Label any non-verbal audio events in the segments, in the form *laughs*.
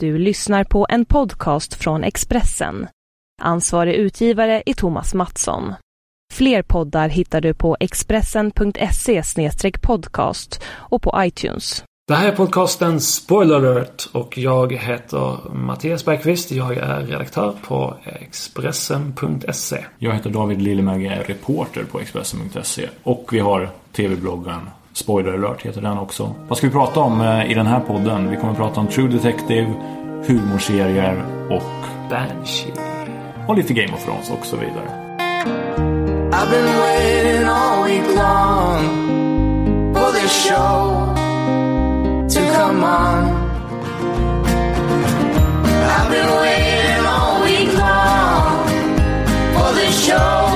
Du lyssnar på en podcast från Expressen. Ansvarig utgivare är Thomas Mattsson. Fler poddar hittar du på expressen.se podcast och på iTunes. Det här är podcasten Spoiler alert och jag heter Mattias Bergqvist. Jag är redaktör på Expressen.se. Jag heter David Lillemöge, är reporter på Expressen.se och vi har tv-bloggen Spoiler alert heter den också. Vad ska vi prata om eh, i den här podden? Vi kommer att prata om True Detective, humorserier och Banshee. och lite Game of Thrones och så vidare. I've been waiting all week long for this show to come on. I've been waiting all week long for this show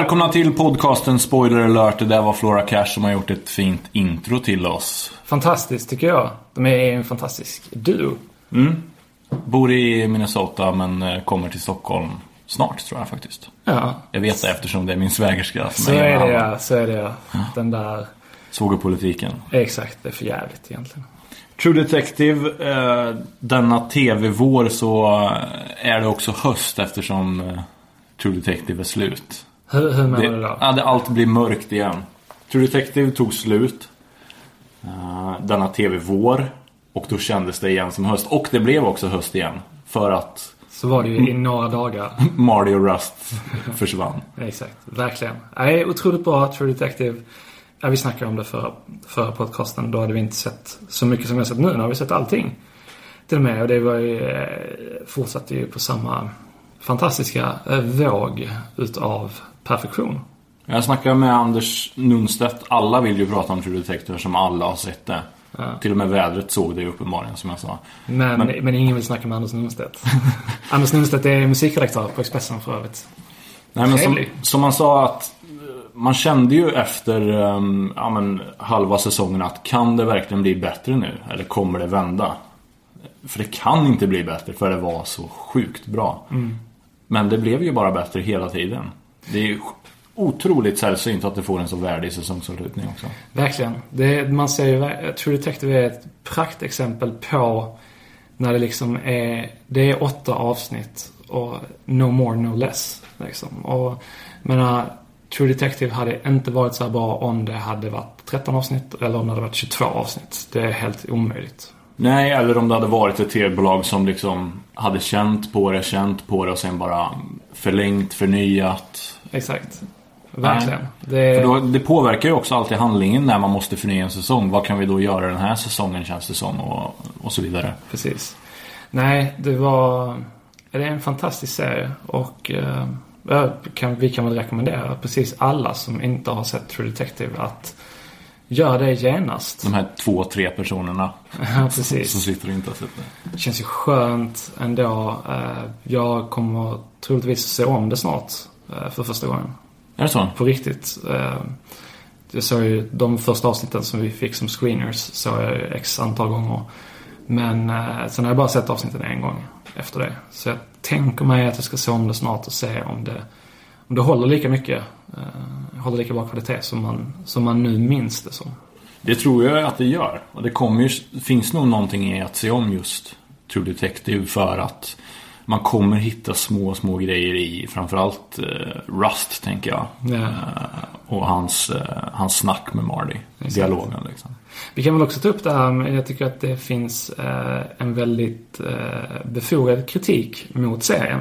Välkomna till podcasten Spoiler alert. Det där var Flora Cash som har gjort ett fint intro till oss. Fantastiskt tycker jag. De är en fantastisk duo. Bor i Minnesota men eh, kommer till Stockholm snart tror jag faktiskt. Ja, Jag vet det eftersom det är min svägerska som så är det ja. Så är det ja. Den där. Svågerpolitiken. Exakt, det är för jävligt egentligen. True Detective, eh, denna tv-vår så eh, är det också höst eftersom True Detective är slut. Hur, hur menar Det, du då? ja, det, allt blir mörkt igen. True Detective tog slut. eh, denna tv-vår. Och då kändes det igen som höst. Och det blev också höst igen. För att Så var det ju i några dagar. *laughs* Marty och Rust försvann. *laughs* Exakt, verkligen. Nej, otroligt bra True Detective. Ja, vi snackade om det för, för podcasten. Då hade vi inte sett så mycket som vi har sett nu. Nu har vi sett allting. Till och med. Och det var ju, eh, fortsatte ju på samma fantastiska eh, våg utav perfektion. Jag snackade med Anders Nunstedt. Alla vill ju prata om True Detective som alla har sett det. Till och med vädret såg det uppenbarligen som jag sa. Men, men, ingen vill snacka med Anders Nunstedt. *laughs* Anders Nunstedt är musikredaktör på Expressen för övrigt. Nej, men som, som man sa att eh, man kände ju efter um, ja, men, halva säsongen att kan det verkligen bli bättre nu? Eller kommer det vända? För det kan inte bli bättre för det var så sjukt bra. Men det blev ju bara bättre hela tiden. Det är otroligt sällsynt att det får en så värdig säsongsavslutning också. Verkligen. Det, man ser ju, ver- True Detective är ett praktexempel på när det liksom är, det är åtta avsnitt och no more, no less. Liksom. Och, jag menar, True Detective hade inte varit så här bra om det hade varit 13 avsnitt eller om det hade varit 22 avsnitt. Det är helt omöjligt. Nej, eller om det hade varit ett tv-bolag som liksom hade känt på det, känt på det och sen bara förlängt, förnyat. Exakt. Verkligen. För Det, då, det påverkar ju också alltid handlingen när man måste förnya en säsong. Vad kan vi då göra den här säsongen känns det som och, och så vidare. Precis. Nej, det var... Det är en fantastisk serie och eh, kan, vi kan väl rekommendera precis alla som inte har sett True Detective att göra det genast. De här två, tre personerna *laughs* Ja, som precis. sitter och inte har sett det. Det känns ju skönt ändå. Eh, Jag kommer troligtvis se om det snart för första gången. Är det så? På riktigt. Eh, Jag såg ju de första avsnitten som vi fick som screeners såg jag ju x antal gånger. Men eh, sen har jag bara sett avsnitten en gång efter det. Så jag tänker mig att jag ska se om det snart och se om det, om det håller lika mycket. eh, Håller lika bra kvalitet som man, som man nu minns det som. Det tror jag att det gör. Och det kommer ju, finns nog någonting i att se om just True Detective för att man kommer hitta små, små grejer i framförallt eh, Rust, tänker jag. Ja. Eh, och hans, eh, hans snack med Marty. Dialogen liksom. Vi kan väl också ta upp det här med, jag tycker att det finns eh, en väldigt befogad kritik mot serien.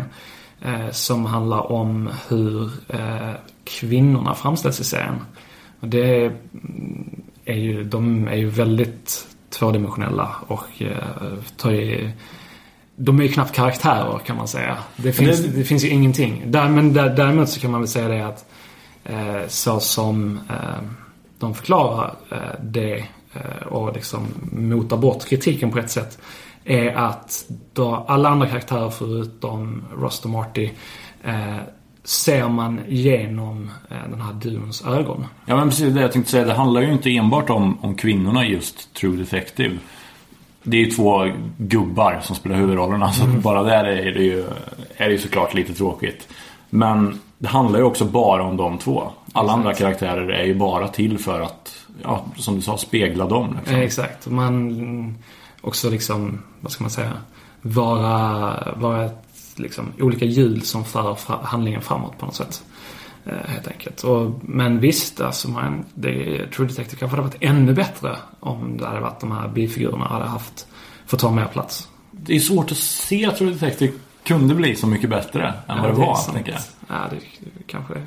Som handlar om hur kvinnorna framställs i serien. Och det är ju, de är ju väldigt tvådimensionella och tar ju, de är ju knappt karaktärer kan man säga. Det finns, det... det- finns ju ingenting. Där, men där, däremot så kan man väl säga det att eh, så som eh, de förklarar eh, det eh, och liksom motar bort kritiken på ett sätt är att då alla andra karaktärer förutom Rust och Marty eh, ser man genom eh, den här duons ögon. Ja men precis det jag tänkte säga. Det handlar ju inte enbart om, om kvinnorna just True Detective. Det är ju två gubbar som spelar huvudrollerna. Så att bara där är det ju, är det ju såklart lite tråkigt. Men det handlar ju också bara om de två. Alla andra karaktärer är ju bara till för att, ja, som du sa, spegla dem. Liksom. Eh, Exakt. Man också liksom, vad ska man säga, vara, vara ett, liksom, olika hjul som för handlingen framåt på något sätt. Eh, helt enkelt. Och, men visst, alltså man, det, True Detective kanske hade varit ännu bättre om det hade varit de här bifigurerna hade haft, fått ta mer plats. Det är svårt att se att True Detective kunde bli så mycket bättre än vad det är var, sant. tänker jag. Ja, det, det kanske är.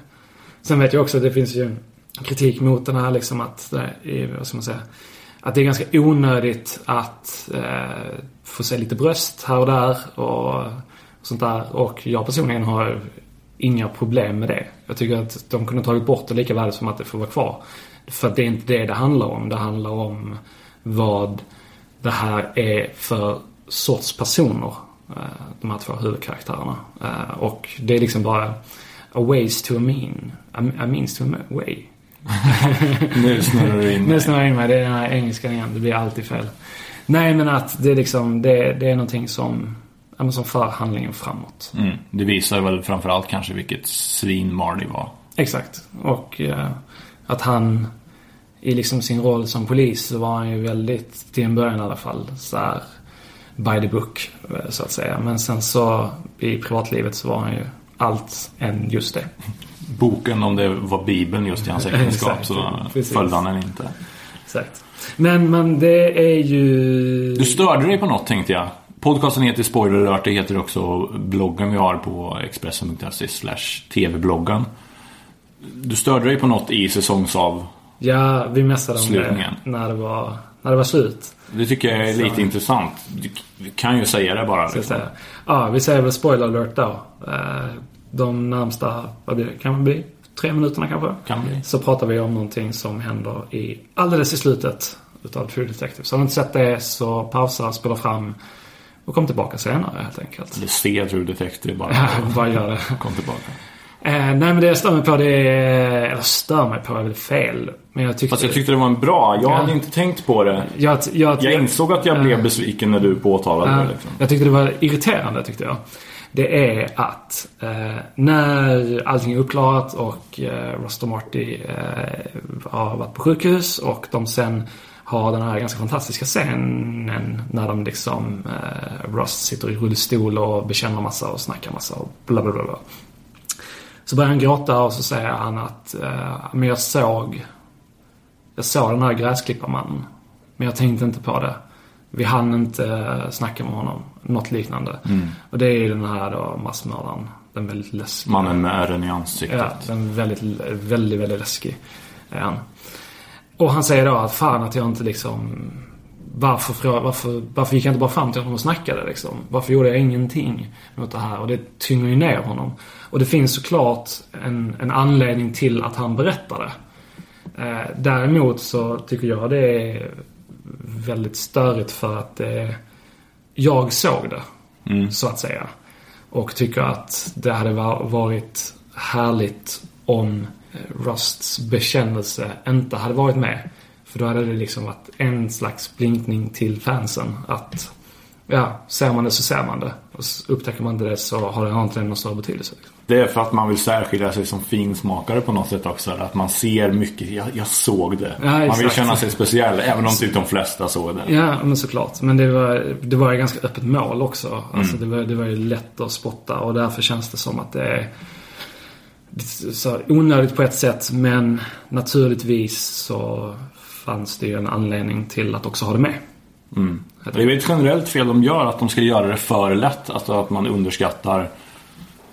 Sen vet jag också att det finns ju kritik mot den här liksom att det är, vad ska man säga, att det är ganska onödigt att eh, få se lite bröst här och där och sånt där. Och jag personligen har inga problem med det. Jag tycker att de kunde tagit bort det lika väl som att det får vara kvar. För att det är inte det det handlar om. Det handlar om vad det här är för sorts personer. eh, De här två huvudkaraktärerna. Eh, Och det är liksom bara a ways to a mean. A, means to a way. *laughs* Nu snurrar du in Nu snurrar jag in mig. Det är den här engelskan igen. Det blir alltid fel. Nej, men att det är liksom, det, det är någonting som, ja, men som för handlingen framåt. Mm. Det visar väl framförallt kanske vilket svin Marty var. Exakt. Och eh, att han i liksom sin roll som polis så var han ju väldigt, till en början i alla fall, så här by the book eh, så att säga. Men sen så i privatlivet så var han ju allt än just det. Boken, om det var Bibeln just i hans *laughs* äktenskap, så precis. följde han den inte. Exakt. Men, men det är ju... Du störde dig på något tänkte jag. Podcasten heter Spoiler alert. Det heter också bloggen vi har på Expressen.se slash TV-bloggen. Du störde dig på något i säsongsav. Ja, vi messade om Slutningen. det när det var, när det var slut. Det tycker jag är lite Så. intressant. Du, kan ju säga det bara. Liksom. säga. Ja, vi säger väl spoiler alert då. Eh, De närmsta, vad blir det? Kan det bli? Tre minuterna kanske? Kan bli. Så pratar vi om någonting som händer i alldeles i slutet utav True Detective. Så har du inte sett det så pausa, spela fram och kom tillbaka senare helt enkelt. Eller se True Detective bara. *laughs* Ja, bara gör det. *laughs* Kom tillbaka. Eh, nej men det jag stör mig på det är, eller stör mig på är väl fel. Men jag tyckte... Fast jag tyckte det var en bra. Jag Ja. hade inte tänkt på det. jag, jag, Jag insåg att jag blev besviken när du påtalade Ja, det. Liksom. Jag tyckte det var irriterande tyckte jag. Det är att eh, när allting är uppklarat och eh, Rost och Marty eh, har varit på sjukhus och de sen har den här ganska fantastiska scenen när de liksom eh, Rost sitter i rullstol och bekänner massa och snackar massa och bla bla bla. bla. Så börjar han gråta och så säger han att eh, men jag såg jag såg den här gräsklipparmannen. Men jag tänkte inte på det. Vi hann inte eh, snacka med honom. Något liknande. Och det är ju den här då massmördaren. Den väldigt läskiga. Mannen med ärren i ansiktet. Ja, den väldigt, väldigt, väldigt läskig är han. Och han säger då att fan att jag inte liksom... Varför, varför, varför gick jag inte bara fram till honom och snackade liksom? Varför gjorde jag ingenting mot det här? Och det tynger ju ner honom. Och det finns såklart en, en anledning till att han berättar det. Eh, däremot så tycker jag det är väldigt störigt för att det, jag såg det. Så att säga. Och tycker att det hade va- varit härligt om eh, Rusts bekännelse inte hade varit med. För då hade det liksom varit en slags blinkning till fansen. Att ja, ser man det så ser man det. Och upptäcker man inte det så har det inte någon större betydelse. Det är för att man vill särskilja sig som finsmakare på något sätt också. Att man ser mycket. Jag, jag såg det. Ja, man vill känna sig speciell. Även om typ de flesta såg det. Ja, men såklart. Men det var, det var ganska öppet mål också. Alltså det, var, det var ju lätt att spotta och därför känns det som att det är så onödigt på ett sätt. Men naturligtvis så fanns det ju en anledning till att också ha det med. Det är ett generellt fel de gör. Att de ska göra det för lätt. Alltså att man underskattar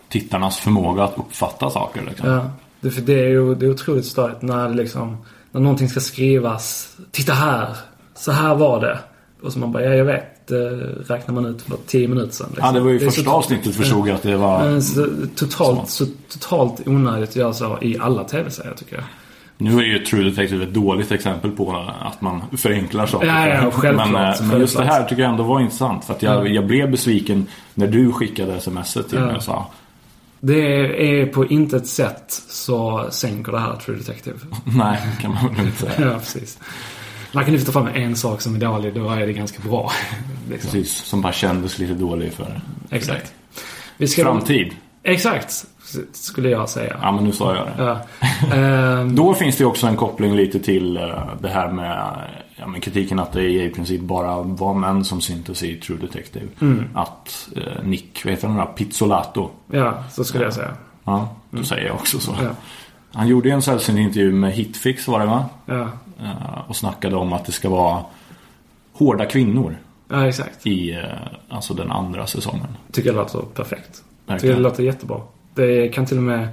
tittarnas förmåga att uppfatta saker. Liksom. Ja, det, för det är ju det är otroligt störigt när liksom, när någonting ska skrivas. Titta här! Så här var det. Och så man bara, ja jag vet. Det räknar man ut för tio minuter sedan. Liksom. Ja, det var ju så första avsnittet förstod jag att det var... Men så, totalt, så totalt onödigt att göra så i alla tv-serier tycker jag. Nu är ju True Detective ett dåligt exempel på att man förenklar saker. Ja, ja, självklart, men, eh, men just det självklart. här tycker jag ändå var intressant. För att jag, jag blev besviken när du skickade smset till mig och sa Det är på intet sätt så sänker det här True Detective. *laughs* Nej, det kan man väl inte säga. ja, precis. Man kan lyfta fram en sak som är dålig, då är det ganska bra. *laughs* liksom. Precis, som bara kändes lite dålig för Exakt. Vi ska framtid. Exakt. skulle jag säga. Ja, men nu sa jag det. Ja. *laughs* Ehm, Då finns det också en koppling lite till eh, det här med, ja, med kritiken att det i princip bara var män som syntes i True Detective. Att eh, Nick, vad heter han då? Pizzolato. ja, så skulle jag säga. Ja, då säger jag också så. Ja. Han gjorde ju en sällsynt intervju med Hitfix var det va? Ja, Eh, Och snackade om att det ska vara hårda kvinnor ja exakt. i eh, alltså den andra säsongen. Tycker jag låter perfekt. Tycker Verkligen. det låter jättebra. Det kan till och med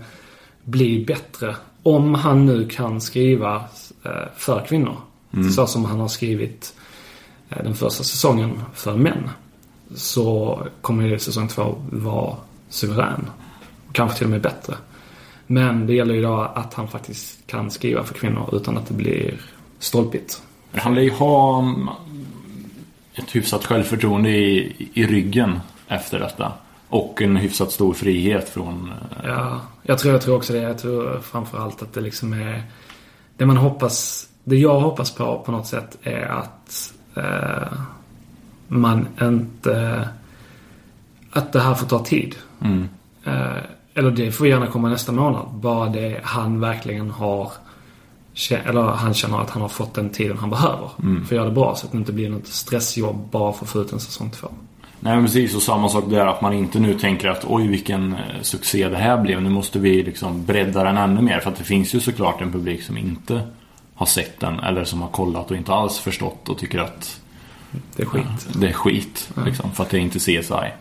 bli bättre om han nu kan skriva eh, för kvinnor. Så som han har skrivit den första säsongen för män. Så kommer ju säsong två vara suverän. Kanske till och med bättre. Men det gäller ju då att han faktiskt kan skriva för kvinnor utan att det blir stolpigt. Han lär ju ha mm, ett hyfsat självförtroende i, i ryggen efter detta. Och en hyfsat stor frihet från... eh, Ja, jag tror, jag tror också det. Jag tror framförallt att det liksom är... Det man hoppas... Det jag hoppas på på något sätt är att eh, man inte... Att det här får ta tid. Mm. Eh, eller det får gärna komma nästa månad. Bara det han verkligen har... Eller han känner att han har fått den tiden han behöver. För att göra det bra. Så att det inte blir något stressjobb bara för att få ut en säsong två. Nej men precis, och samma sak där att man inte nu tänker att oj vilken eh, succé det här blev. Nu måste vi liksom bredda den ännu mer. För att det finns ju såklart en publik som inte har sett den. Eller som har kollat och inte alls förstått och tycker att Det är skit. det är skit. Liksom, för att det är inte CSI.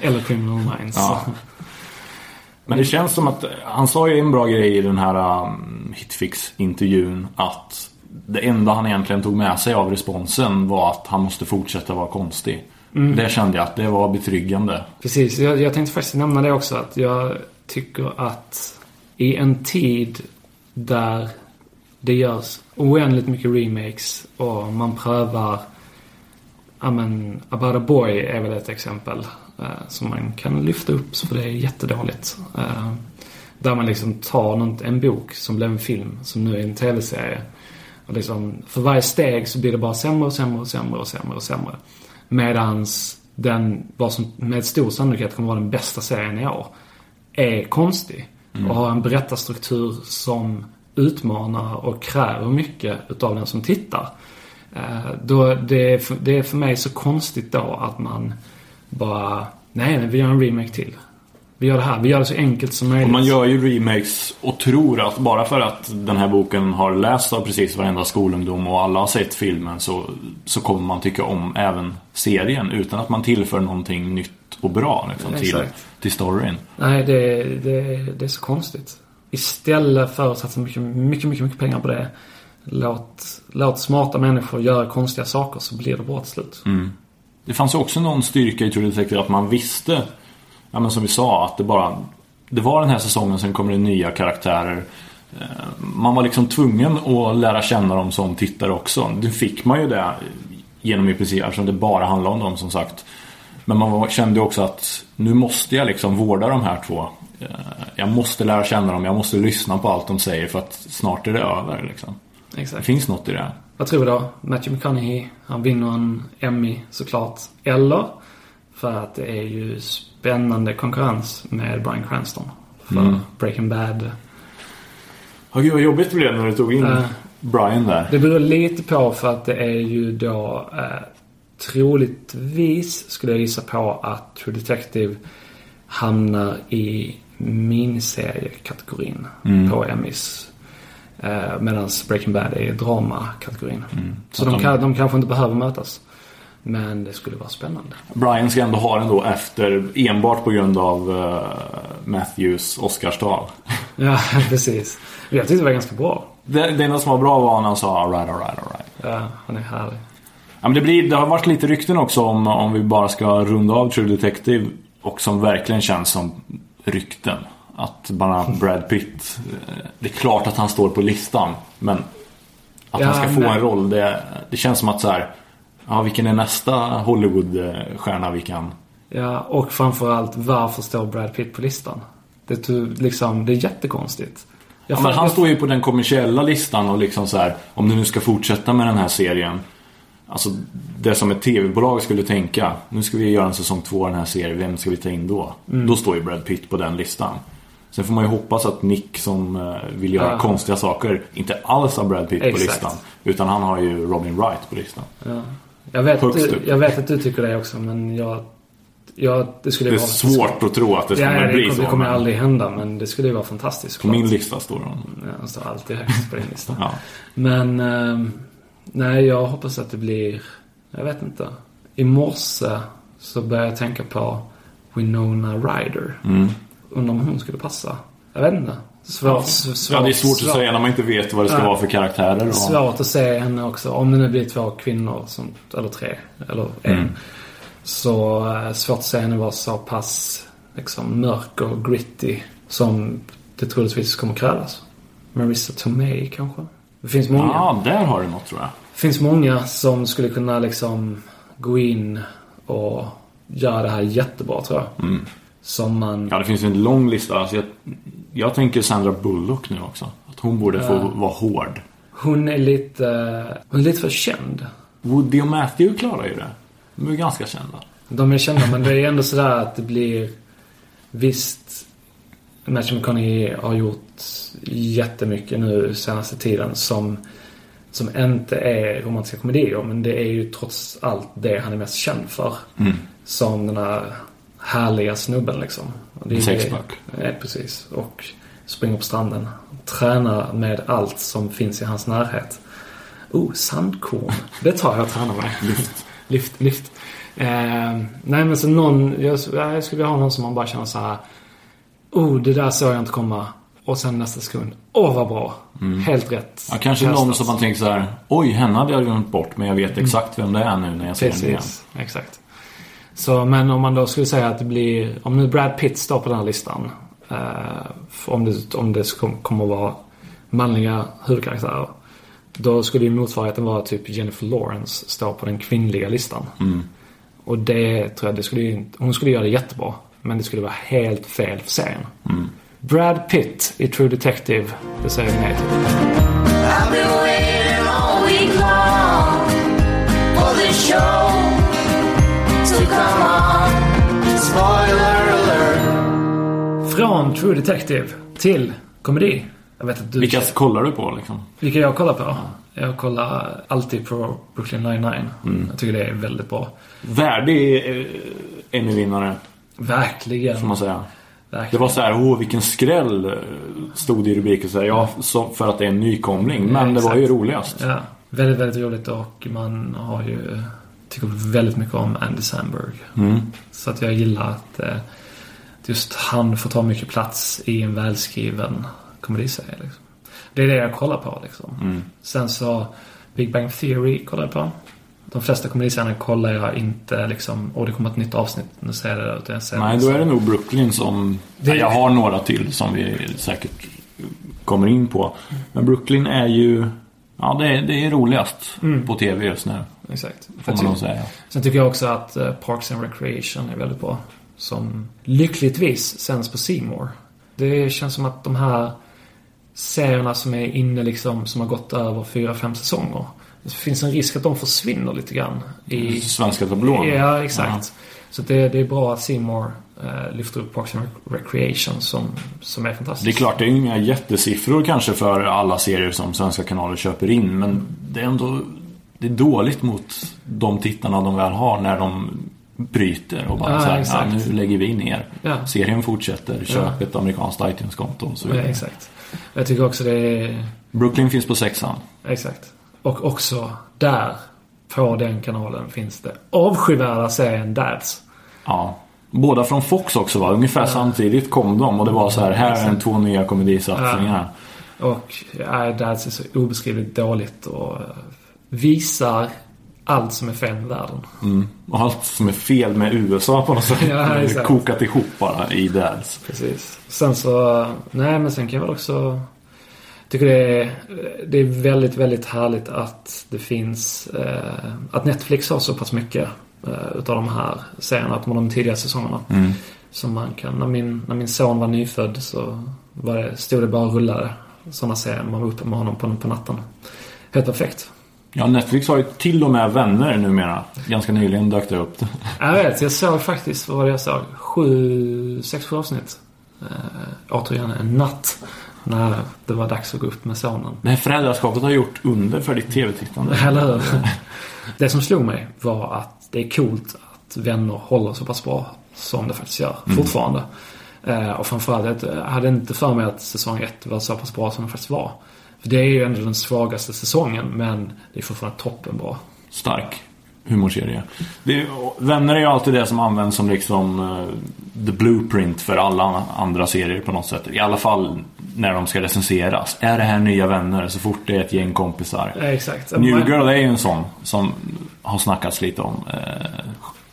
*laughs* eller Criminal Minds. Ja. Men det känns som att han sa ju en bra grej i den här um, Hitfix-intervjun att det enda han egentligen tog med sig av responsen var att han måste fortsätta vara konstig. Det kände jag att det var betryggande. Precis, jag, jag tänkte faktiskt nämna det också. Att jag tycker att i en tid där det görs oändligt mycket remakes och man prövar Ja men, About a Boy är väl ett exempel som man kan lyfta upp för det är jättedåligt. Eh, där man liksom tar en bok som blev en film, som nu är en tv-serie. Och liksom, för varje steg så blir det bara sämre och sämre och sämre och sämre och sämre. Medans den, vad som med stor sannolikhet kommer vara den bästa serien i år, är konstig. Och har en berättarstruktur som utmanar och kräver mycket utav den som tittar. Eh, Då det, är för, det är för mig så konstigt då att man bara, nej men vi gör en remake till. Vi gör det här, vi gör det så enkelt som möjligt. Och man gör ju remakes och tror att bara för att den här boken har lästs av precis varenda skolungdom och alla har sett filmen så, så kommer man tycka om även serien utan att man tillför någonting nytt och bra liksom, till, Exakt. till storyn. Nej, det, det, det är så konstigt. Istället för att satsa mycket, mycket, mycket, mycket pengar på det. Låt, låt smarta människor göra konstiga saker så blir det bra till slut. Det fanns ju också någon styrka i True Detective att man visste, ja men som vi sa, att det bara Det var den här säsongen, sen kommer det nya karaktärer. Eh, Man var liksom tvungen att lära känna dem som tittare också. Nu fick man ju det genom i princip, eftersom det bara handlar om dem som sagt. Men man kände också att nu måste jag liksom vårda de här två. Eh, Jag måste lära känna dem, jag måste lyssna på allt de säger för att snart är det över. Liksom. Det finns något i det. Vad tror vi då? Matthew McConaughey, han vinner en Emmy såklart. Eller för att det är ju spännande konkurrens med Bryan Cranston. För Mm. Breaking Bad. Ja, gud vad jobbigt det blev när du tog in Eh. Brian där. Det beror lite på för att det är ju då eh, troligtvis skulle jag gissa på att True Detective hamnar i miniseriekategorin på Emmys. Eh, Medan Breaking Bad är dramakategorin. Så Att de, de- kan, de kanske inte behöver mötas. Men det skulle vara spännande. Brian ska ändå ha den då efter, enbart på grund av uh, Matthews Oscarstal. *laughs* Ja, precis. Jag tyckte det var ganska bra. Det, det enda som var bra var när han sa alright, alright, alright. Ja, han är härlig. Ja, men det, blir, det har varit lite rykten också om, om vi bara ska runda av True Detective och som verkligen känns som rykten. Att annat Brad Pitt, eh, det är klart att han står på listan men att Ja, han ska få nej. en roll, det, det känns som att så här, ja vilken är nästa Hollywood-stjärna vi kan Ja, och framförallt varför står Brad Pitt på listan? Det, liksom, det är jättekonstigt. Ja, men han står ju på den kommersiella listan och liksom så här, om du nu ska fortsätta med den här serien. Alltså det som ett tv-bolag skulle tänka. Nu ska vi göra en säsong två av den här serien. Vem ska vi ta in då? Mm. Då står ju Brad Pitt på den listan. Sen får man ju hoppas att Nick som eh, vill göra Ja. konstiga saker inte alls har Brad Pitt på Exakt. listan. Utan han har ju Robin Wright på listan. Ja. Jag, vet, Högst du, upp. jag vet att du tycker det också men jag... jag det skulle Det är vara... svårt att tro att det Ja, kommer det, bli så. det kommer men aldrig hända men det skulle ju vara fantastiskt. På min lista står han. Ja, han står alltid högst på din lista. Ja. Men... ehm, nej, jag hoppas att det blir... Jag vet inte. I morse så började jag tänka på Winona Ryder. Mm. Undrar om hon skulle passa. Jag vet inte. Svårt, svårt, ja, det är svårt att säga när man inte vet vad det ska Ja. vara för karaktärer. Och... Svårt att se henne också. Om det nu blir två kvinnor, som, eller tre, eller en. Mm. Så eh, svårt att se henne vara så pass liksom, mörk och gritty som det troligtvis kommer krävas. Marissa Tomei kanske? Det finns många. Ja, där har du något tror jag. Det finns många som skulle kunna liksom gå in och göra det här jättebra tror jag. Mm. Som man... Ja, det finns en lång lista. Alltså, jag, jag tänker Sandra Bullock nu också. Att hon borde få vara hård. Hon är lite... Hon är lite för känd. Woody och Matthew klarar ju det. De är ganska kända. De är kända men det är ändå sådär att det blir... Visst, Matthew McConaughey har gjort jättemycket nu senaste tiden som, som inte är romantiska komedier. Men det är ju trots allt det han är mest känd för. Mm. Som den här härliga snubben liksom. Sexpack. Ja, precis. Och springer på stranden. Tränar med allt som finns i hans närhet. Oh, sandkorn. Det tar jag och tränar med. *laughs* Lyft. Lyft, lyft. Eh, nej men så någon, jag, jag skulle vilja ha någon som man bara känner så här. Oh, det där såg jag inte komma. Och sen nästa sekund. Åh, vad bra. Helt rätt. Mm. Ja, kanske Kastat. någon som man tänker så här. Oj, henne hade jag glömt bort. Men jag vet exakt vem det är nu när jag ser den igen. Exakt. Så, men om man då skulle säga att det blir, om nu Brad Pitt står på den här listan. Eh, om det, om det kom, kommer att vara manliga huvudkaraktärer. Då skulle ju motsvarigheten vara typ Jennifer Lawrence står på den kvinnliga listan. Mm. Och det tror jag, det skulle ju, inte- hon skulle göra det jättebra. Men det skulle vara helt fel för serien. Mm. Brad Pitt i True Detective, det säger vi nej till. Come on. Spoiler alert. Från True Detective till komedi. Jag vet att du Vilka kollar du på liksom? Vilka jag kollar på? Jag kollar alltid på Brooklyn 99. Jag tycker det är väldigt bra. Värdig eh, Emmy-vinnare, Verkligen. får man säga. Det verkligen. var så här, åh vilken skräll stod det i rubriken. Så här, ja, för att det är en nykomling. Men Ja, det var ju roligast. Ja, väldigt, väldigt roligt och man har ju... Tycker väldigt mycket om Andy Samberg. Mm. Så att jag gillar att eh, just han får ta mycket plats i en välskriven komediserie. Liksom. Det är det jag kollar på liksom. Mm. Sen så Big Bang Theory kollar jag på. De flesta komediserier kollar jag inte liksom, och det kommer ett nytt avsnitt, nu ser jag det. Utan jag Nej, då är det nog Brooklyn som... Det- Jag har några till som vi säkert kommer in på. Men Brooklyn är ju... Ja, det är, det är roligast Mm. på TV just nu. Exakt. Får man nog säga. Sen tycker jag också att eh, Parks and Recreation är väldigt bra. Som lyckligtvis sänds på More. Det känns som att de här serierna som är inne liksom, som har gått över fyra, fem säsonger. Det finns en risk att de försvinner lite grann. I, Svenska tablån. ja, exakt. Så det, det är bra att More eh, lyfter upp Parks and Recreation som, som är fantastiskt. Det är klart, det är inga jättesiffror kanske för alla serier som svenska kanaler köper in. Men det är ändå det är dåligt mot de tittarna de väl har när de bryter och bara Ja, så här, ja, exakt. nu lägger vi ner. Ja. Serien fortsätter, köp ett amerikanskt iTunes-konto och så Ja, vidare. exakt. Jag tycker också det är... Brooklyn finns på sexan. Exakt. Och också där, på den kanalen, finns det avskyvärda serien Dads. Ja. Båda från Fox också va? Ungefär samtidigt kom de och det var så här, här är en två nya komedisatsningar. Och ja, Dads är så obeskrivligt dåligt och visar allt som är fel med världen. Mm. Och allt som är fel med USA på något sätt. *laughs* Ja, exakt. kokat ihop bara i Dads. Precis. Sen så, nej men sen kan jag väl också tycker det är, det är väldigt, väldigt härligt att det finns, eh, att Netflix har så pass mycket eh, utav de här serierna, att de har de tidiga säsongerna. Mm. Som man kan, när min, när min son var nyfödd så var det, stod det bara och rullade sådana serier. Man var uppe med honom på, på natten. Helt perfekt. Ja, Netflix har ju till och med vänner numera. Ganska nyligen dök det upp. Jag vet, jag såg faktiskt, vad var det jag såg? Sju, sex, sju avsnitt. Uh, återigen en natt. När det var dags att gå upp med sonen. Det här föräldraskapet har gjort under för ditt tv-tittande. Eller hur? Det som slog mig var att det är coolt att vänner håller så pass bra som det faktiskt gör. Fortfarande. Eh, och framförallt, jag hade inte för mig att säsong ett var så pass bra som den faktiskt var. För det är ju ändå den svagaste säsongen, men det är fortfarande toppenbra. Stark humorserie. Det vänner är ju alltid det som används som liksom eh, the blueprint för alla andra serier på något sätt. I alla fall när de ska recenseras. Är det här nya vänner så fort det är ett gäng kompisar? Eh, exakt. New Men- Girl är ju en sån som har snackats lite om.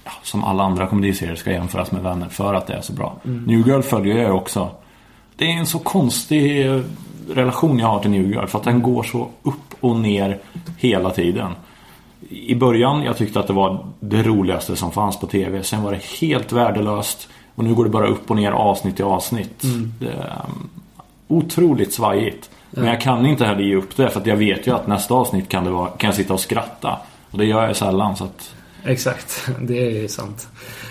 Ja, som alla andra komediserier ska jämföras med vänner för att det är så bra. New Girl följer jag också. Det är en så konstig eh, relation jag har till New Girl för att den går så upp och ner hela tiden. I början jag tyckte att det var det roligaste som fanns på TV. Sen var det helt värdelöst. Och nu går det bara upp och ner avsnitt till avsnitt. Är um, otroligt svajigt. Men jag kan inte heller ge upp det för att jag vet ju att nästa avsnitt kan, det vara, kan jag sitta och skratta. Och det gör jag sällan så att... Exakt, *laughs* det är ju sant.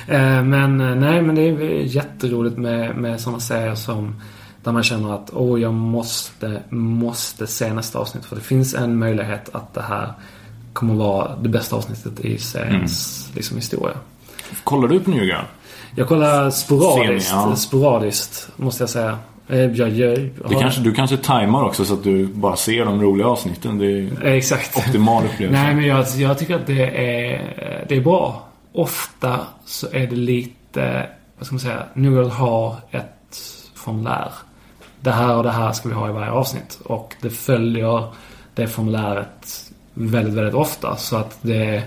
Eh, Men eh, nej, men det är jätteroligt med, med sådana serier som där man känner att åh, jag måste, måste se nästa avsnitt. För det finns en möjlighet att det här kommer vara det bästa avsnittet i seriens liksom, historia. Kollar du på New Girl? Jag kollar sporadiskt, Semi, ja. sporadiskt måste jag säga. Eh, Jag, jag, Det kanske, du kanske tajmar också så att du bara ser de roliga avsnitten. Det är Eh, Exakt. optimal upplevelse. Nej, men jag, jag tycker att det är, det är bra. Ofta så är det lite, vad ska man säga, New Girl har ett formulär. Det här och det här ska vi ha i varje avsnitt. Och det följer det formuläret väldigt, väldigt ofta. Så att det,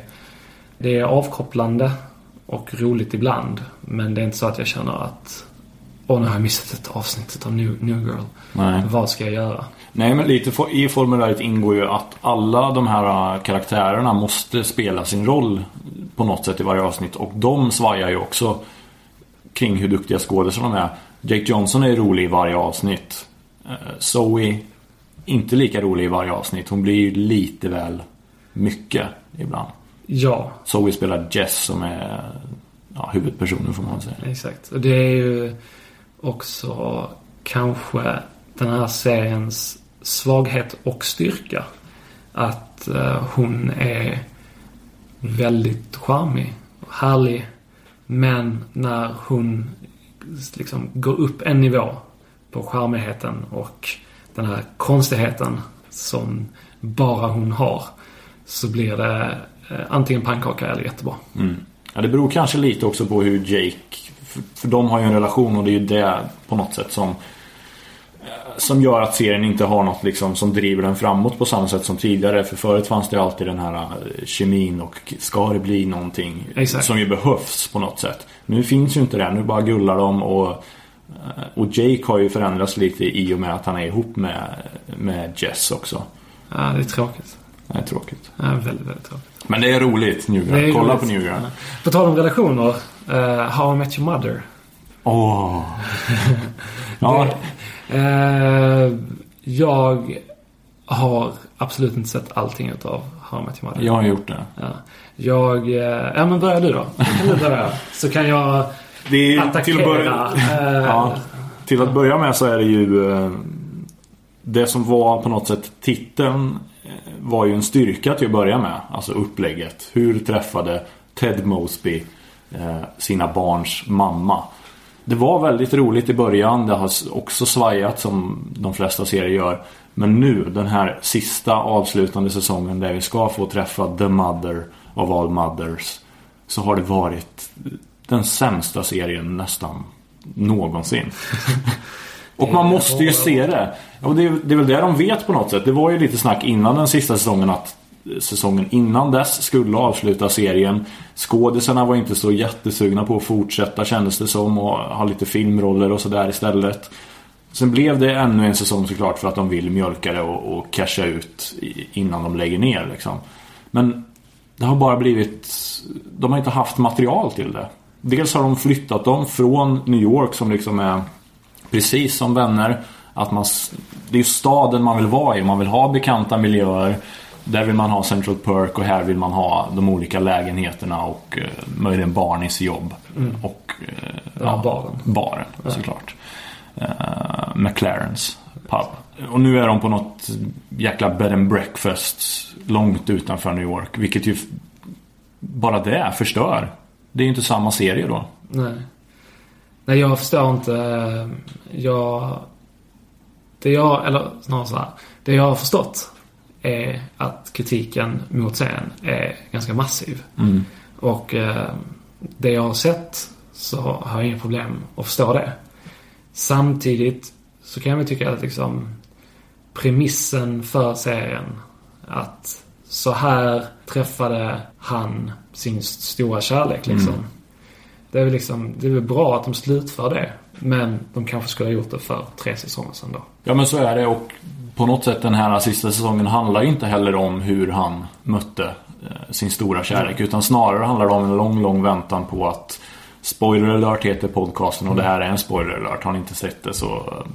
det är avkopplande och roligt ibland. Men det är inte så att jag känner att Åh, nu har jag missat ett avsnitt av New, New Girl. Nej. Vad ska jag göra? Nej, men lite for- i formuläret ingår ju att alla de här äh, karaktärerna måste spela sin roll på något sätt i varje avsnitt. Och de svajar ju också kring hur duktiga skådespelare de är. Jake Johnson är rolig i varje avsnitt. Eh, Zoe, inte lika rolig i varje avsnitt. Hon blir ju lite väl mycket ibland. Ja, Zoe spelar Jess som är ja, huvudpersonen får man säga. Exakt. Och det är ju också kanske den här seriens svaghet och styrka. Att eh, hon är väldigt charmig och härlig. Men när hon liksom går upp en nivå på charmigheten och den här konstigheten som bara hon har. Så blir det eh, antingen pannkaka eller jättebra. Mm. Ja, det beror kanske lite också på hur Jake... För, för de har ju en relation och det är ju det på något sätt som... eh, Som gör att serien inte har något liksom som driver den framåt på samma sätt som tidigare. För förut fanns det alltid den här eh, kemin och ska det bli någonting Exakt. som ju behövs på något sätt. Nu finns ju inte det. Nu bara gullar de och... eh, Och Jake har ju förändrats lite i och med att han är ihop med, med Jess också. Ja, det är tråkigt. Det är tråkigt. Ja, väldigt, väldigt tråkigt. Men det är roligt New Det är Girl. Kolla roligt. på New Girl. Ja. På tal om relationer. Uh, How I Met Your Mother. Åh. *laughs* ja, Eh, jag har absolut inte sett allting utav How I Met Your Mother. jag har gjort det. Ja. Jag... eh, ja, men börja du då. Så kan du börja. Så kan jag Det är attackera. till att, börja, eh, ja, till att börja med så är det ju eh, Det som var på något sätt titeln eh, Var ju en styrka till att börja med Alltså upplägget Hur träffade Ted Mosby eh, Sina barns mamma Det var väldigt roligt i början Det har också svajat som de flesta serier gör Men nu den här sista avslutande säsongen Där vi ska få träffa the mother of all mothers Så har det varit den sämsta serien nästan någonsin. *laughs* Och man måste ju se det. Och det, är, det är väl det de vet på något sätt. Det var ju lite snack innan den sista säsongen att säsongen innan dess skulle avsluta serien. Skådisarna var inte så jättesugna på att fortsätta kändes det som och ha lite filmroller och sådär istället. Sen blev det ännu en säsong såklart för att de vill mjölka det och, och casha ut innan de lägger ner liksom. Men det har bara blivit... De har inte haft material till det. Dels har de flyttat dem från New York som liksom är precis som vänner. Att man, det är ju staden man vill vara i. Man vill ha bekanta miljöer. Där vill man ha Central Perk och här vill man ha de olika lägenheterna och eh, möjligen Barneys jobb. Och eh, här baren. baren såklart. Eh, McLarens pub. Och nu är de på något jäkla bed and breakfast långt utanför New York. Vilket ju bara det förstör. Det är ju inte samma serie då. Nej. Nej, jag förstår inte. eh, Jag... Det jag, eller snarare så här. Det jag har förstått är att kritiken mot serien är ganska massiv. Mm. Och eh, det jag har sett så har jag inga problem att förstå det. Samtidigt så kan jag väl tycka att liksom premissen för serien att så här träffade han sin stora kärlek liksom. Det är väl liksom, det är väl bra att de slutför det. Men de kanske skulle ha gjort det för tre säsonger sedan då. Ja men så är det och på något sätt den här sista säsongen handlar ju inte heller om hur han mötte eh, sin stora kärlek. Utan snarare handlar det om en lång, lång väntan på att Spoiler alert heter podcasten och det här är en spoiler alert. Har ni inte sett det så eh,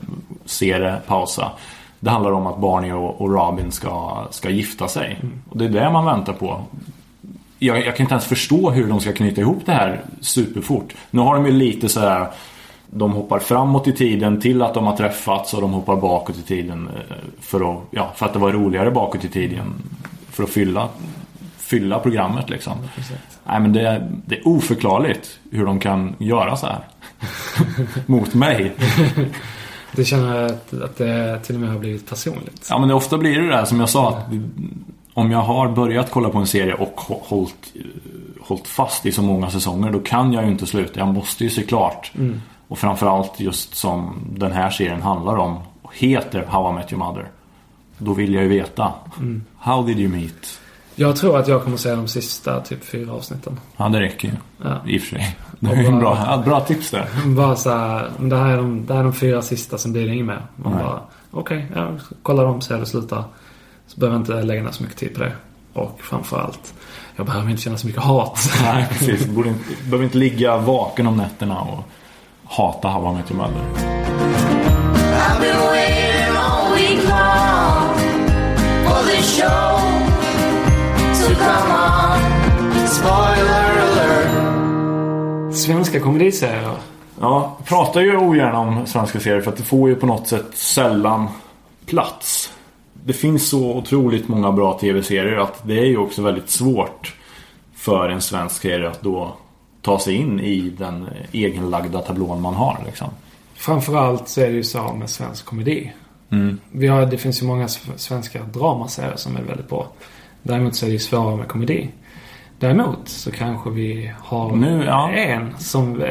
se det, pausa. Det handlar om att Barney och, Robin ska, ska gifta sig. Och det är det man väntar på. Jag, jag kan inte ens förstå hur de ska knyta ihop det här superfort. Nu har de ju lite så här. De hoppar framåt i tiden till att de har träffats och de hoppar bakåt i tiden eh, för att, ja, för att det var roligare bakåt i tiden. För att fylla, fylla programmet liksom. Nej men det, är- det är oförklarligt hur de kan göra så här. *laughs* Mot mig. Det känner att, att det till och med har blivit personligt. Ja men det ofta blir det där som jag sa att om jag har börjat kolla på en serie och hå- hållit, hållit fast i så många säsonger då kan jag ju inte sluta. Jag måste ju se klart. Och framförallt just som den här serien handlar om och heter How I Met Your Mother. Då vill jag ju veta. How did you meet? Jag tror att jag kommer se de sista typ fyra avsnitten. Ja det räcker ju. Ja. I och för sig. Det är en bra, bra tips där. *laughs* Bara så här, det här, är de, det här är de fyra sista, sen blir det inget mer. Man Nej. bara, okej, ja, kolla dem, hur det slutar. Så behöver jag inte lägga ner så mycket tid på det. Och framförallt, jag behöver inte känna så mycket hat. *laughs* Nej precis. Borde inte, behöver inte ligga vaken om nätterna och hata I Met Your Mother. I've been waiting all week long for this show on. Spoiler alert. Svenska komediserier. Ja, pratar ju ogärna om svenska serier för att det får ju på något sätt sällan plats. Det finns så otroligt många bra tv-serier att det är ju också väldigt svårt för en svensk serie att då ta sig in i den egenlagda tablån man har liksom. Framförallt så är det ju så med svensk komedi. Vi har, det finns ju många sv- svenska dramaserier som är väldigt bra. Däremot så är det ju svårare med komedi. Däremot så kanske vi har Nu, ja. en som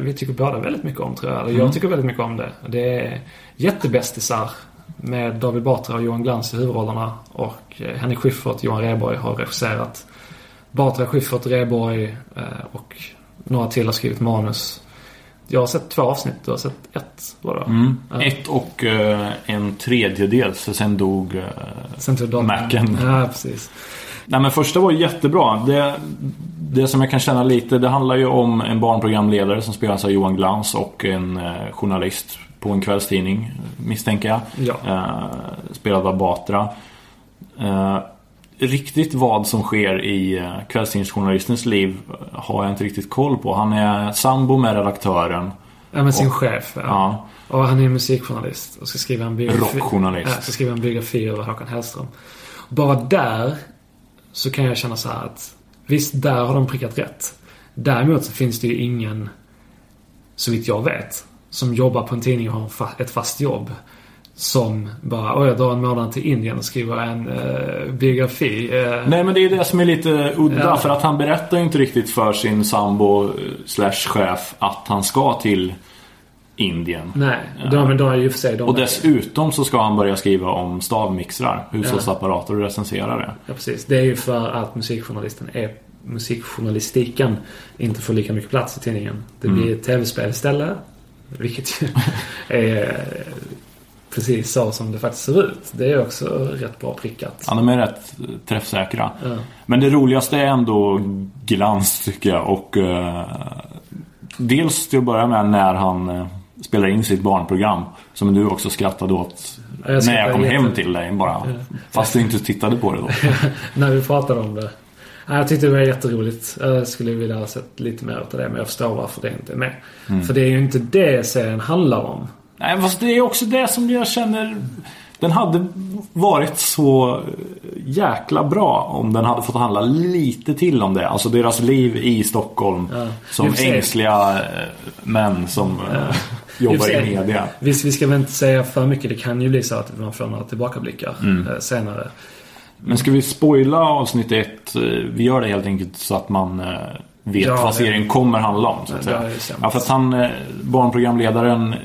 vi tycker båda väldigt mycket om tror jag. Eller Mm. jag tycker väldigt mycket om det. Det är Jättebästisar med David Batra och Johan Glans i huvudrollerna. Och eh, Henrik Schyffert och Johan Rheborg har regisserat. Batra, Schyffert, Rheborg eh, och några till har skrivit manus. Jag har sett två avsnitt. Du har sett ett, det? Mm. Ett och eh, en tredjedel så sen dog... Datorn. Macen. Ja, precis. Nej men första var jättebra. Det, det som jag kan känna lite, det handlar ju om en barnprogramledare som spelas av Johan Glans och en eh, journalist på en kvällstidning, misstänker jag. Ja. Eh, spelad av Batra. Eh, riktigt vad som sker i eh, kvällstidningsjournalistens liv har jag inte riktigt koll på. Han är sambo med redaktören. Ja, men sin Och- chef. Ja. Ja. Och han är musikjournalist och ska skriva en biografi. Rockjournalist. Ja, ska skriva en biografi över Håkan Hellström. Bara där så kan jag känna så här att visst, där har de prickat rätt. Däremot så finns det ju ingen, så vitt jag vet, som jobbar på en tidning och har ett fast jobb. Som bara, oj jag drar en månad till Indien och skriver en eh, biografi. Eh, Nej men det är det som är lite udda Ja. för att han berättar ju inte riktigt för sin sambo eh, slash chef att han ska till Indien. Nej, de, men de är ju för sig de Och dessutom så ska han börja skriva om stavmixrar, hushållsapparater och recensera det. Ja, precis. Det är ju för att musikjournalisten är musikjournalistiken inte får lika mycket plats i tidningen. Det blir ett tv-spel istället. Vilket ju *laughs* är precis så som det faktiskt ser ut. Det är också rätt bra prickat. Ja, de är rätt eh, träffsäkra. Ja. Men det roligaste är ändå glans tycker jag. Och eh, dels till att börja med när han eh, spelar in sitt barnprogram. Som du också skrattade åt Jag ska när jag kom hem till dig bara. Fast du inte tittade på det då. *laughs* när vi pratade om det. Jag tyckte det var jätteroligt. Jag skulle vilja ha sett lite mer av det, men jag förstår varför det inte är med. Mm. För det är ju inte det serien handlar om. Nej, fast det är också det som jag känner... Den hade varit så jäkla bra om den hade fått handla lite till om det. Alltså deras liv i Stockholm. Ja. Som ängsliga eh, män som eh, I och jobbar i media. Visst, vi ska väl inte säga för mycket. Det kan ju bli så att man får några tillbakablickar Mm. eh, senare. Men ska vi spoila avsnitt ett? Eh, Vi gör det helt enkelt så att man eh, vet Ja, vad serien kommer handla om. Så att Ja, säga. Ja, för att han, eh, barnprogramledaren, eh,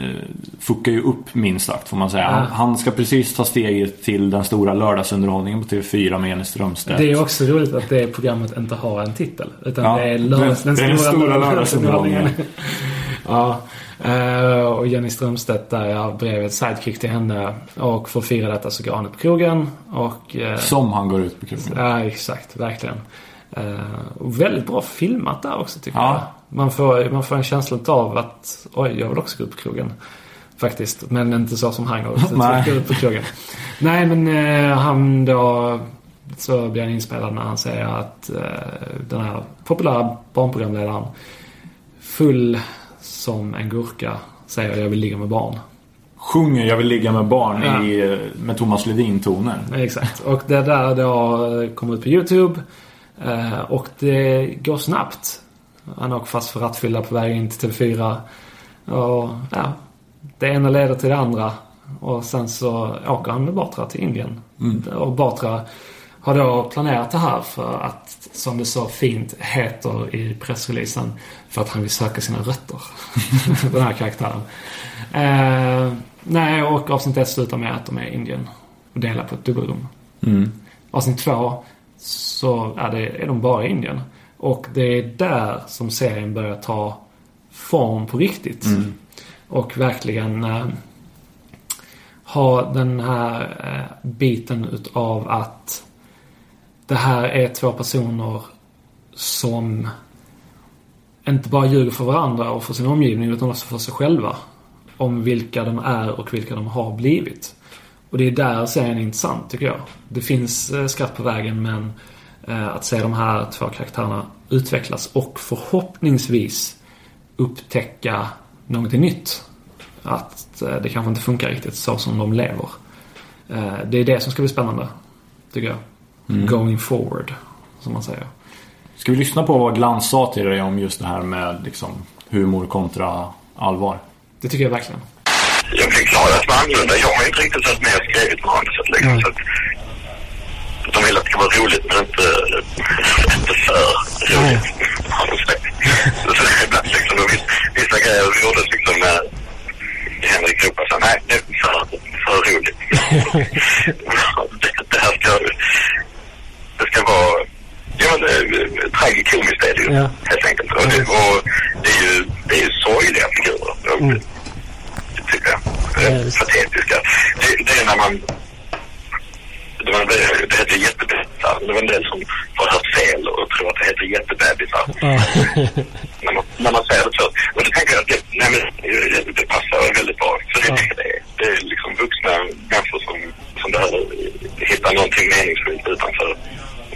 fuckar ju upp minst sagt får man säga. Ja. Han, han ska precis ta steget till den stora lördagsunderhållningen på TV4 med Jenny Strömstedt. Det är också roligt att det programmet inte har en titel. Utan Ja, det är lördags, är den stora lördagsunderhållningen. *laughs* ja. eh, och Jenny Strömstedt där jag blev ett sidekick till henne. Och för att fira detta så går han upp på krogen. Och, eh, Som han går ut på krogen. Ja, exakt. Verkligen. Eh, och väldigt bra filmat där också tycker Ja. jag. Man får, man får en känsla av att oj, jag vill också gå upp på krogen. Faktiskt. Men inte så som han går. *laughs* Nej. på krogen. Nej, men eh, han då så blir han inspelad när han säger att eh, den här populära barnprogramledaren full som en gurka säger jag vill ligga med barn. Sjunger Jag vill ligga med barn Ja. i, eh, med Thomas Ledin-toner. Exakt. Och det där då eh, kommer ut på YouTube. Eh, och det går snabbt. Han åker fast för rattfylla på väg in till TV4. Och ja, det ena leder till det andra. Och sen så åker han med Batra till Indien. Och Batra har då planerat det här för att, som det så fint heter i pressreleasen, för att han vill söka sina rötter. *laughs* Den här karaktären. Eh, nej, och avsnitt ett slutar med att de är i Indien och delar på ett dubbelrum. Mm. Avsnitt två så är, det, är de bara i Indien. Och det är där som serien börjar ta form på riktigt. Och verkligen eh, ha den här eh, biten utav att det här är två personer som inte bara ljuger för varandra och för sin omgivning utan också för sig själva. Om vilka de är och vilka de har blivit. Och det är där serien är intressant tycker jag. Det finns eh, skratt på vägen men att se de här två karaktärerna utvecklas och förhoppningsvis upptäcka någonting nytt. Att eh, det kanske inte funkar riktigt så som de lever. Eh, det är det som ska bli spännande. Tycker jag. Going forward, som man säger. Ska vi lyssna på vad Glans sa till dig om just det här med liksom, humor kontra allvar? Det tycker jag verkligen. jag fick klara att vara annorlunda. Jag har inte riktigt satt med och skrivit manuset liksom. Så att de vill att det ska vara roligt men inte, inte för roligt. de sagt. *laughs* Så det är ibland liksom, och viss- vissa grejer gjordes liksom när Henrik ropade så nej det är för, för roligt. det, *laughs* det här ska, det ska vara, ja men eh, tragikomiskt är det ju Ja. helt enkelt. Och det, och det är ju, det är ju sorgliga figurer. Och, tycker jag. Eh, Patetiska. Det, det är när man... Det, var, det, det heter jättebebisar. Det var en del som har hört fel och tror att det heter jättebebisar. *laughs* när, man, när man säger det så. Och då tänker jag att det, nej, men, det, det passar väldigt bra. För det, är det, det är liksom vuxna människor som, som behöver hitta någonting meningsfullt utanför.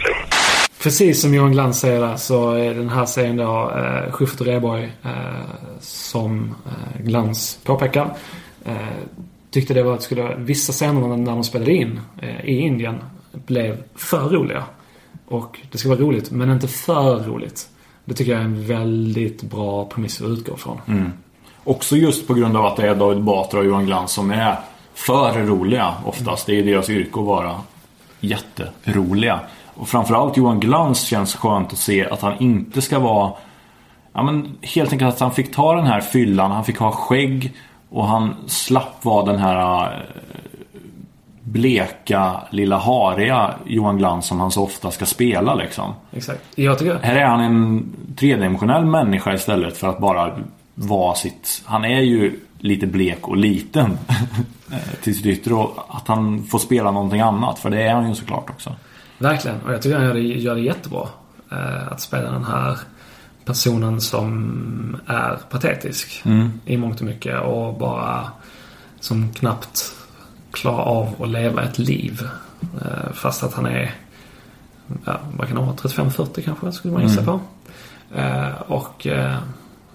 Så. Precis som Johan Glans säger där så är den här serien då eh, Schyffert och Rheborg eh, som eh, Glans påpekar. Eh, tyckte det var att skulle, vissa scener när de spelade in eh, i Indien blev för roliga. Och det ska vara roligt men inte för roligt. Det tycker jag är en väldigt bra premiss att utgå från. Mm. Också just på grund av att det är David Batra och Johan Glans som är för roliga oftast. Det är deras yrke att vara jätteroliga. Och framförallt Johan Glans känns skönt att se att han inte ska vara Ja men helt enkelt att han fick ta den här fyllan, han fick ha skägg och han slapp vara den här eh, bleka, lilla hariga Johan Glans som han så ofta ska spela liksom. Exakt. Jag tycker Här är han en tredimensionell människa istället för att bara vara sitt... Han är ju lite blek och liten *laughs* till sitt yttre och att han får spela någonting annat för det är han ju såklart också. Verkligen. Och jag tycker han gör det, gör det jättebra. Eh, att spela den här personen som är patetisk i mångt och mycket och bara som knappt klara av att leva ett liv. Eh, fast att han är, ja, vad kan han vara, 35-40 kanske skulle man gissa på. Eh, och eh,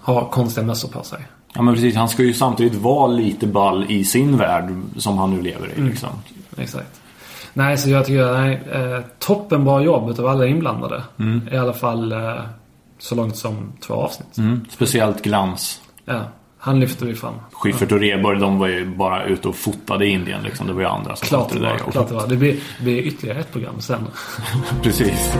har konstiga mössor på sig. Ja men precis, han ska ju samtidigt vara lite ball i sin värld som han nu lever i liksom. Exakt. Nej, så jag tycker, nej, eh, toppenbra jobb utav alla inblandade. I alla fall eh, så långt som två avsnitt. Mm. Speciellt Glans. Ja, han lyfter vi fram. Schyffert och Rheborg, de var ju bara ute och fotade i Indien liksom. Det var ju andra som Klart det var. där jobbet. Klart det var. Det blir, det blir ytterligare ett program sen. *laughs* Precis.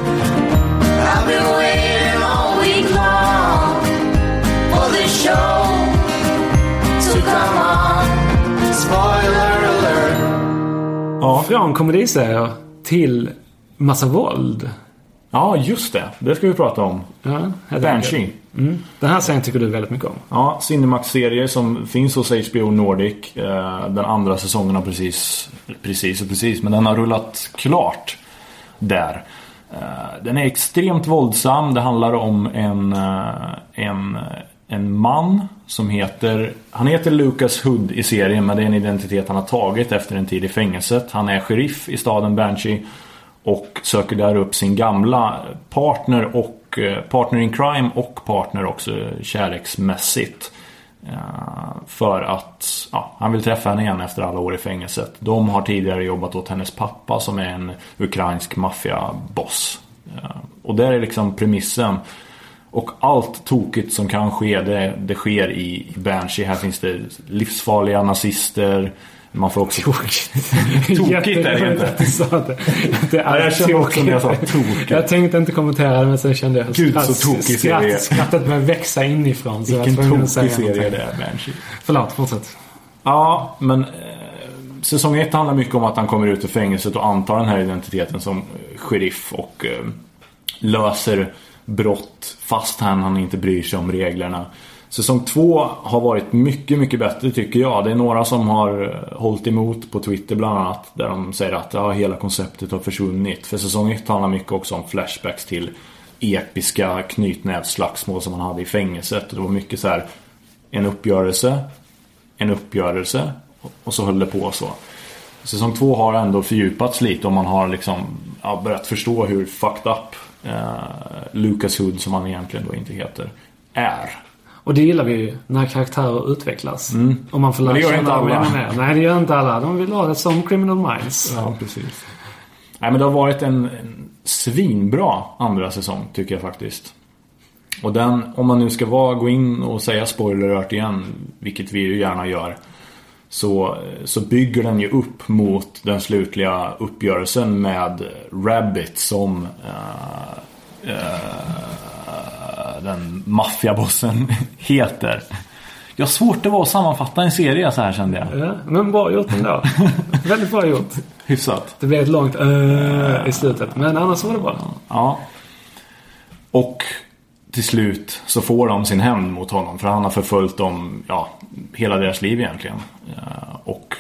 Ja. Från komediserier till massa våld. Ja, just det. Det ska vi prata om. Ja. Banshee. Mm. Den här serien tycker du väldigt mycket om. Ja, Cinemax-serie som finns hos HBO Nordic. Eh, Den andra säsongen har precis, precis och precis, men den har rullat klart där. Eh, Den är extremt våldsam. Det handlar om en, eh, en, en man som heter, han heter Lucas Hood i serien men det är en identitet han har tagit efter en tid i fängelset. Han är sheriff i staden Banshee och söker där upp sin gamla partner och eh, partner in crime och partner också kärleksmässigt. Eh, för att ja, han vill träffa henne igen efter alla år i fängelset. De har tidigare jobbat åt hennes pappa som är en ukrainsk maffiaboss. Eh, och där är liksom premissen. Och allt tokigt som kan ske, det, det sker i Banshee. Här finns det livsfarliga nazister. Man får också... *laughs* Tokigt är det inte. att du sa det. Är jag känner också när jag sa tokigt. Jag tänkte inte kommentera det men sen kände jag Gud, så tokig serie. skratt, skrattet började växa inifrån. Så Vilken tokig serie någonting. det är, Banshee. Förlåt, fortsätt. Ja, men eh, säsong ett handlar mycket om att han kommer ut ur fängelset och antar den här identiteten som eh, sheriff och eh, löser brott fast han, han inte bryr sig om reglerna. Säsong två har varit mycket, mycket bättre tycker jag. Det är några som har eh, hållit emot på Twitter bland annat. Där de säger att ja, hela konceptet har försvunnit. För säsong ett handlar mycket också om flashbacks till episka knytnävsslagsmål som man hade i fängelset. Och det var mycket så här en uppgörelse, en uppgörelse och så höll det på så. Säsong två har ändå fördjupats lite och man har liksom ja, börjat förstå hur fucked up eh, Lucas Hood, som han egentligen då inte heter, är. Och det gillar vi ju, när karaktärer utvecklas. Och man får lära inte känna dem alla. Nej, det gör inte alla. De vill ha det som Criminal Minds. Ja, precis. Nej, men det har varit en, en svinbra andra säsong, tycker jag faktiskt. Och den, om man nu ska vara, gå in och säga spoiler alert igen, vilket vi ju gärna gör. Så, så bygger den ju upp mot den slutliga uppgörelsen med Rabbit som eh, eh, den maffiabossen *laughs* heter. Jag har svårt att vara att sammanfatta en serie så här kände jag. Ja, men bra gjort ändå. *laughs* Väldigt bra gjort. Hyfsat. Det blev ett långt uh, i slutet. Men annars var det bra. Ja. Och till slut så får de sin hämnd mot honom. För han har förföljt dem, ja, hela deras liv egentligen. Och...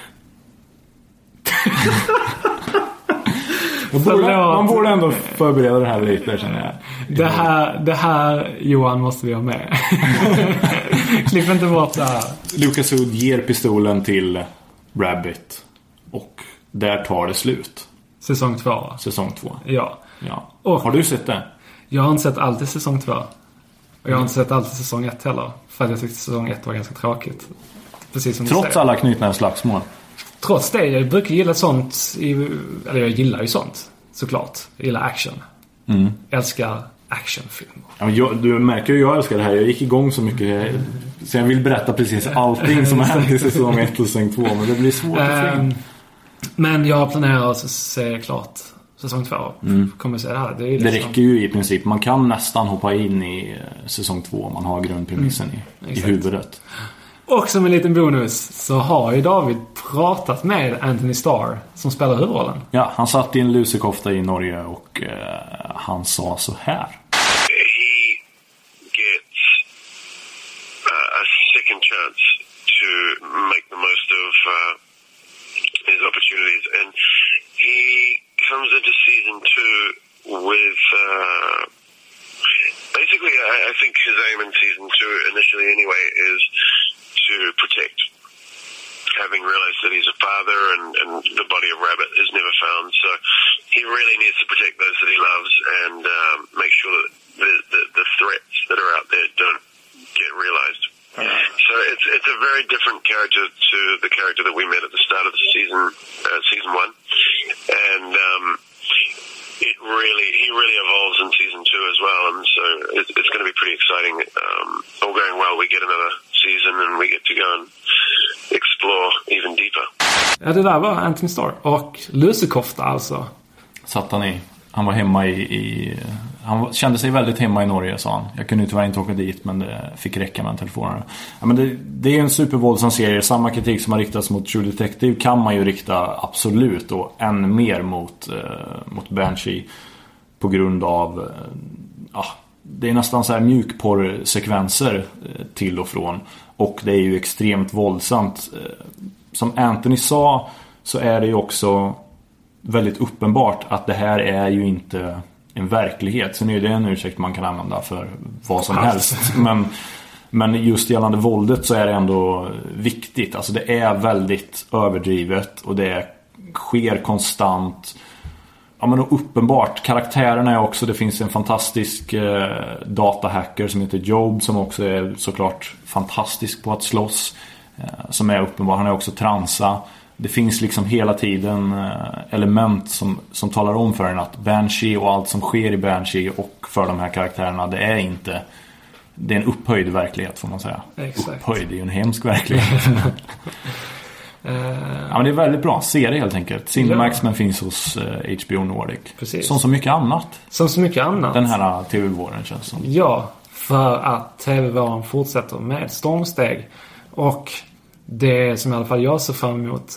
*laughs* man, borde, man borde ändå förbereda det här lite känner jag. Det här, det här Johan måste vi ha med. *laughs* Klipp inte bort det här. Lucas Hood ger pistolen till Rabbit. Och där tar det slut. Säsong två. va? Säsong två. Ja. Ja. Och- Har du sett det? Jag har inte sett allt i säsong två. Och jag har inte sett allt i säsong ett heller. För att jag tyckte säsong ett var ganska tråkigt. Precis som du Trots alla knutnävsslagsmål. Trots det, jag brukar gilla sånt. I, eller jag gillar ju sånt. Såklart. Jag gillar action. Mm. Älskar actionfilmer. Ja, jag, du märker ju jag älskar det här. Jag gick igång så mycket. Så jag vill berätta precis allting som har hänt i säsong 1 och säsong 2. Men det blir svårt att få Ehm, in. men jag planerar att se klart säsong två. Kommer se det här. Det, Mm. Det liksom- räcker ju i princip. Man kan nästan hoppa in i eh, säsong 2 om man har grundpremissen i, i Mm, huvudet. Och som en liten bonus så har ju David pratat med Anthony Starr som spelar huvudrollen. Ja, han satt i en lusekofta i Norge och eh, han sa så här. he gets uh, a second chance to make the most of uh, his opportunities, and he comes into season two with. Uh, basically, I, I think his aim in season two, initially anyway, is to protect having realized that he's a father and, and the body of Rabbit is never found. So he really needs to protect those that he loves and um, make sure that the, the, the threats that are out there don't get realized. So it's it's a very different character to the character that we met at the start of the season, uh, season one, and um, it really he really evolves in season two as well, and so it's, it's going to be pretty exciting. Um, all going well, we get another season and we get to go and explore even deeper. Ja, det där var Anthony Starr. Och lusekofta alltså. Satt han i. Han var hemma i... i han kände sig väldigt hemma i Norge sa han. Jag kunde tyvärr inte åka dit men det fick räcka med en telefon. Ja, men det, det är en supervåldsam serie. Samma kritik som har riktats mot True Detective kan man ju rikta absolut och än mer mot, eh, mot Banshee. På grund av... Eh, ja, det är nästan så här mjukporrsekvenser eh, till och från. Och det är ju extremt våldsamt. Eh, Som Anthony sa så är det ju också väldigt uppenbart att det här är ju inte en verklighet. Sen är det en ursäkt man kan använda för vad som helst. Men, men just gällande våldet så är det ändå viktigt. Alltså det är väldigt överdrivet och det sker konstant. Ja men uppenbart. Karaktärerna är också, det finns en fantastisk eh, datahacker som heter Job som också är såklart fantastisk på att slåss. Eh, som är uppenbar, han är också transa. Det finns liksom hela tiden eh, element som, som talar om för en att Banshee och allt som sker i Banshee och för de här karaktärerna det är inte Det är en upphöjd verklighet får man säga. Exakt. Upphöjd, är ju en hemsk verklighet. *laughs* Eh, ja, men det är väldigt bra serie helt enkelt. Cinemax Ja. men finns hos eh, HBO Nordic. Precis. Som så mycket annat som så mycket annat. den här eh, TV-våren känns som. Ja, för att TV-våren fortsätter med stormsteg. Och det som i alla fall jag ser fram emot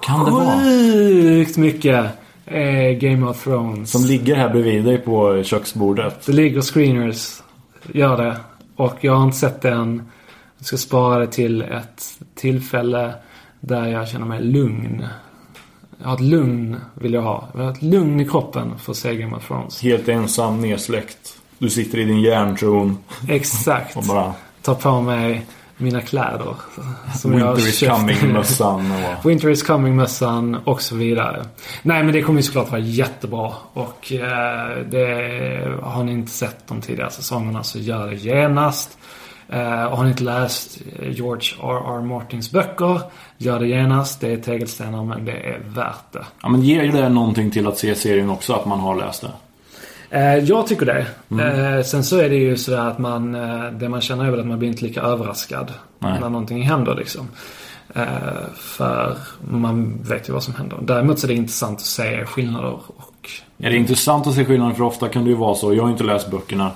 Kan det vara? sjukt mycket Game of Thrones. Som ligger här bredvid dig på köksbordet. Det ligger screeners, gör det. Och jag har inte sett den. Jag ska spara det till ett tillfälle där jag känner mig lugn. Jag har ett lugn, vill jag ha. Jag har ett lugn i kroppen för att se Game of Thrones. Helt ensam, nedsläckt. Du sitter i din järntron Exakt. och bara tar på mig mina kläder. Som Winter is köpt. coming-mössan *laughs* och... Winter is coming-mössan och så vidare. Nej men det kommer ju såklart vara jättebra. Och eh, det, har ni inte sett de tidigare säsongerna så gör det genast. Eh, och har ni inte läst eh, George R.R. Martins böcker, gör det genast. Det är tegelstenar men det är värt det. Ja men ger det någonting till att se serien också att man har läst det? Eh, jag tycker det. Mm. Sen så är det ju sådär att man, det man känner är väl att man blir inte lika överraskad Nej. när någonting händer liksom. För man vet ju vad som händer. Däremot så är det intressant att se skillnader och... Är det intressant att se skillnaden för ofta kan det ju vara så. Jag har inte läst böckerna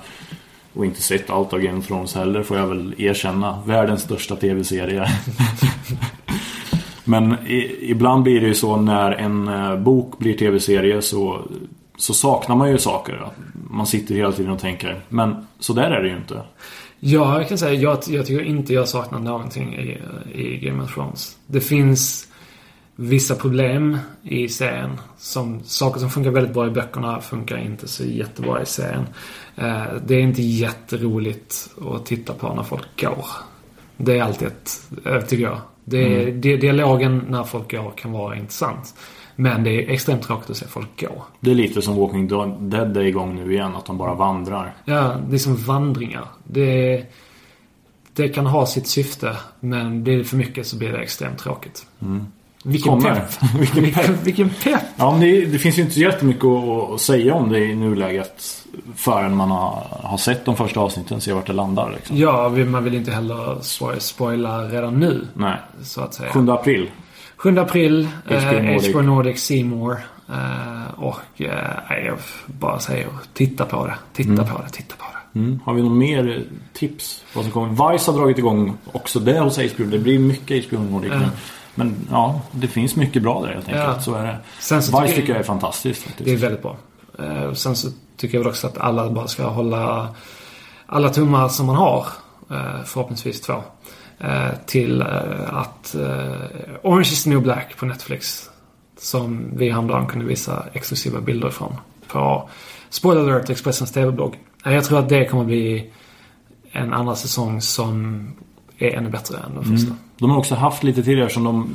och inte sett allt av Game of Thrones heller får jag väl erkänna. Världens största tv-serie. *laughs* Men i, ibland blir det ju så när en eh, bok blir tv-serie så, så saknar man ju saker. Man sitter hela tiden och tänker. Men så där är det ju inte. Ja, jag kan säga jag, jag tycker inte jag saknar någonting i, i Game of Thrones. Det finns vissa problem i serien. Som, saker som funkar väldigt bra i böckerna funkar inte så jättebra i serien. Eh, det är inte jätteroligt att titta på när folk går. Det är alltid ett, eh, tycker jag. Det, är- di- dialogen när folk går kan vara intressant. Men det är extremt tråkigt att se folk gå. Det är lite som Walking Dead är igång nu igen. Att de bara vandrar. Ja, det är som vandringar. Det, det kan ha sitt syfte, men blir det för mycket så blir det extremt tråkigt. Vilken Kommer. pepp! *laughs* Vilken vilken, vilken pepp! Ja, men det, det finns ju inte så jättemycket att, att säga om det i nuläget. Förrän man har, har sett de första avsnitten. Se vart det landar liksom. Ja, man vill inte heller spoil, spoila redan nu, Nej. så att säga. 7 april. 7 april, HBO eh, Nordic. C-More. Eh, och nej, jag bara säger titta på det, titta på det, titta på det. Mm. Har vi något mer tips? Vad som kommer? Vice har dragit igång också det hos HBO. Det blir mycket HBO Nordic nu. Men ja, det finns mycket bra där helt enkelt. Ja. Så är det. Sen så Vice tycker jag- är fantastiskt faktiskt. Det är väldigt bra. Eh, sen så tycker jag väl också att alla bara ska hålla alla tummar som man har, eh, förhoppningsvis två, eh, till att Orange is the new black på Netflix, som vi häromdagen kunde visa exklusiva bilder från på Spoiler alert, Expressens TV-blogg. Jag tror att det kommer bli en andra säsong som är ännu bättre än den första. De har också haft lite tidigare som de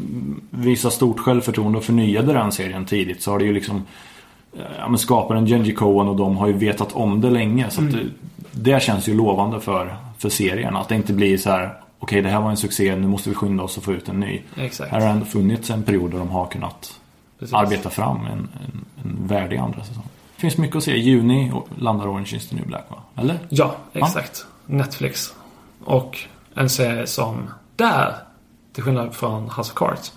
visar stort självförtroende och förnyade den serien tidigt. Så har det ju liksom eh, ja, men skaparen Genji Cohen och de har ju vetat om det länge. Så att det, det känns ju lovande för, för serien. Att det inte blir så här okej det här var en succé, nu måste vi skynda oss och få ut en ny. Exakt. Här har ändå funnits en period där de har kunnat Precis. arbeta fram en, en, en värdig andra säsong. Det finns mycket att se. I juni landar Orange is the new black va? Eller? Ja, exakt. Netflix. Och en serie som där, till skillnad från House of Cards,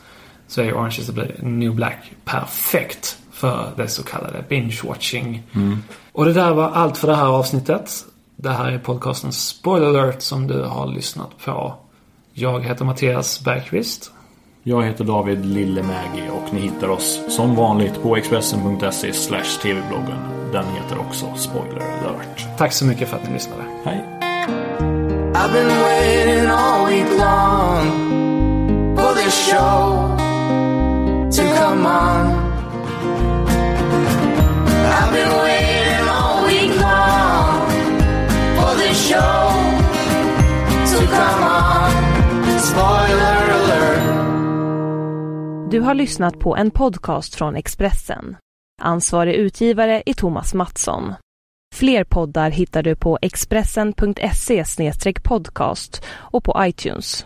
så är Orange is the New Black perfekt för det så kallade binge-watching. Och det där var allt för det här avsnittet. Det här är podcasten Spoiler alert som du har lyssnat på. Jag heter Mattias Bergqvist. Jag heter David Lillemägi och ni hittar oss som vanligt på Expressen.se slash tv-bloggen. Den heter också Spoiler alert. Tack så mycket för att ni lyssnade. Hej! Show to come on. I've been waiting all week long for this show to come on. Spoiler alert. Du har lyssnat på en podcast från Expressen. Ansvarig utgivare är Thomas Mattsson. Fler poddar hittar du på expressen.se podcast och på iTunes.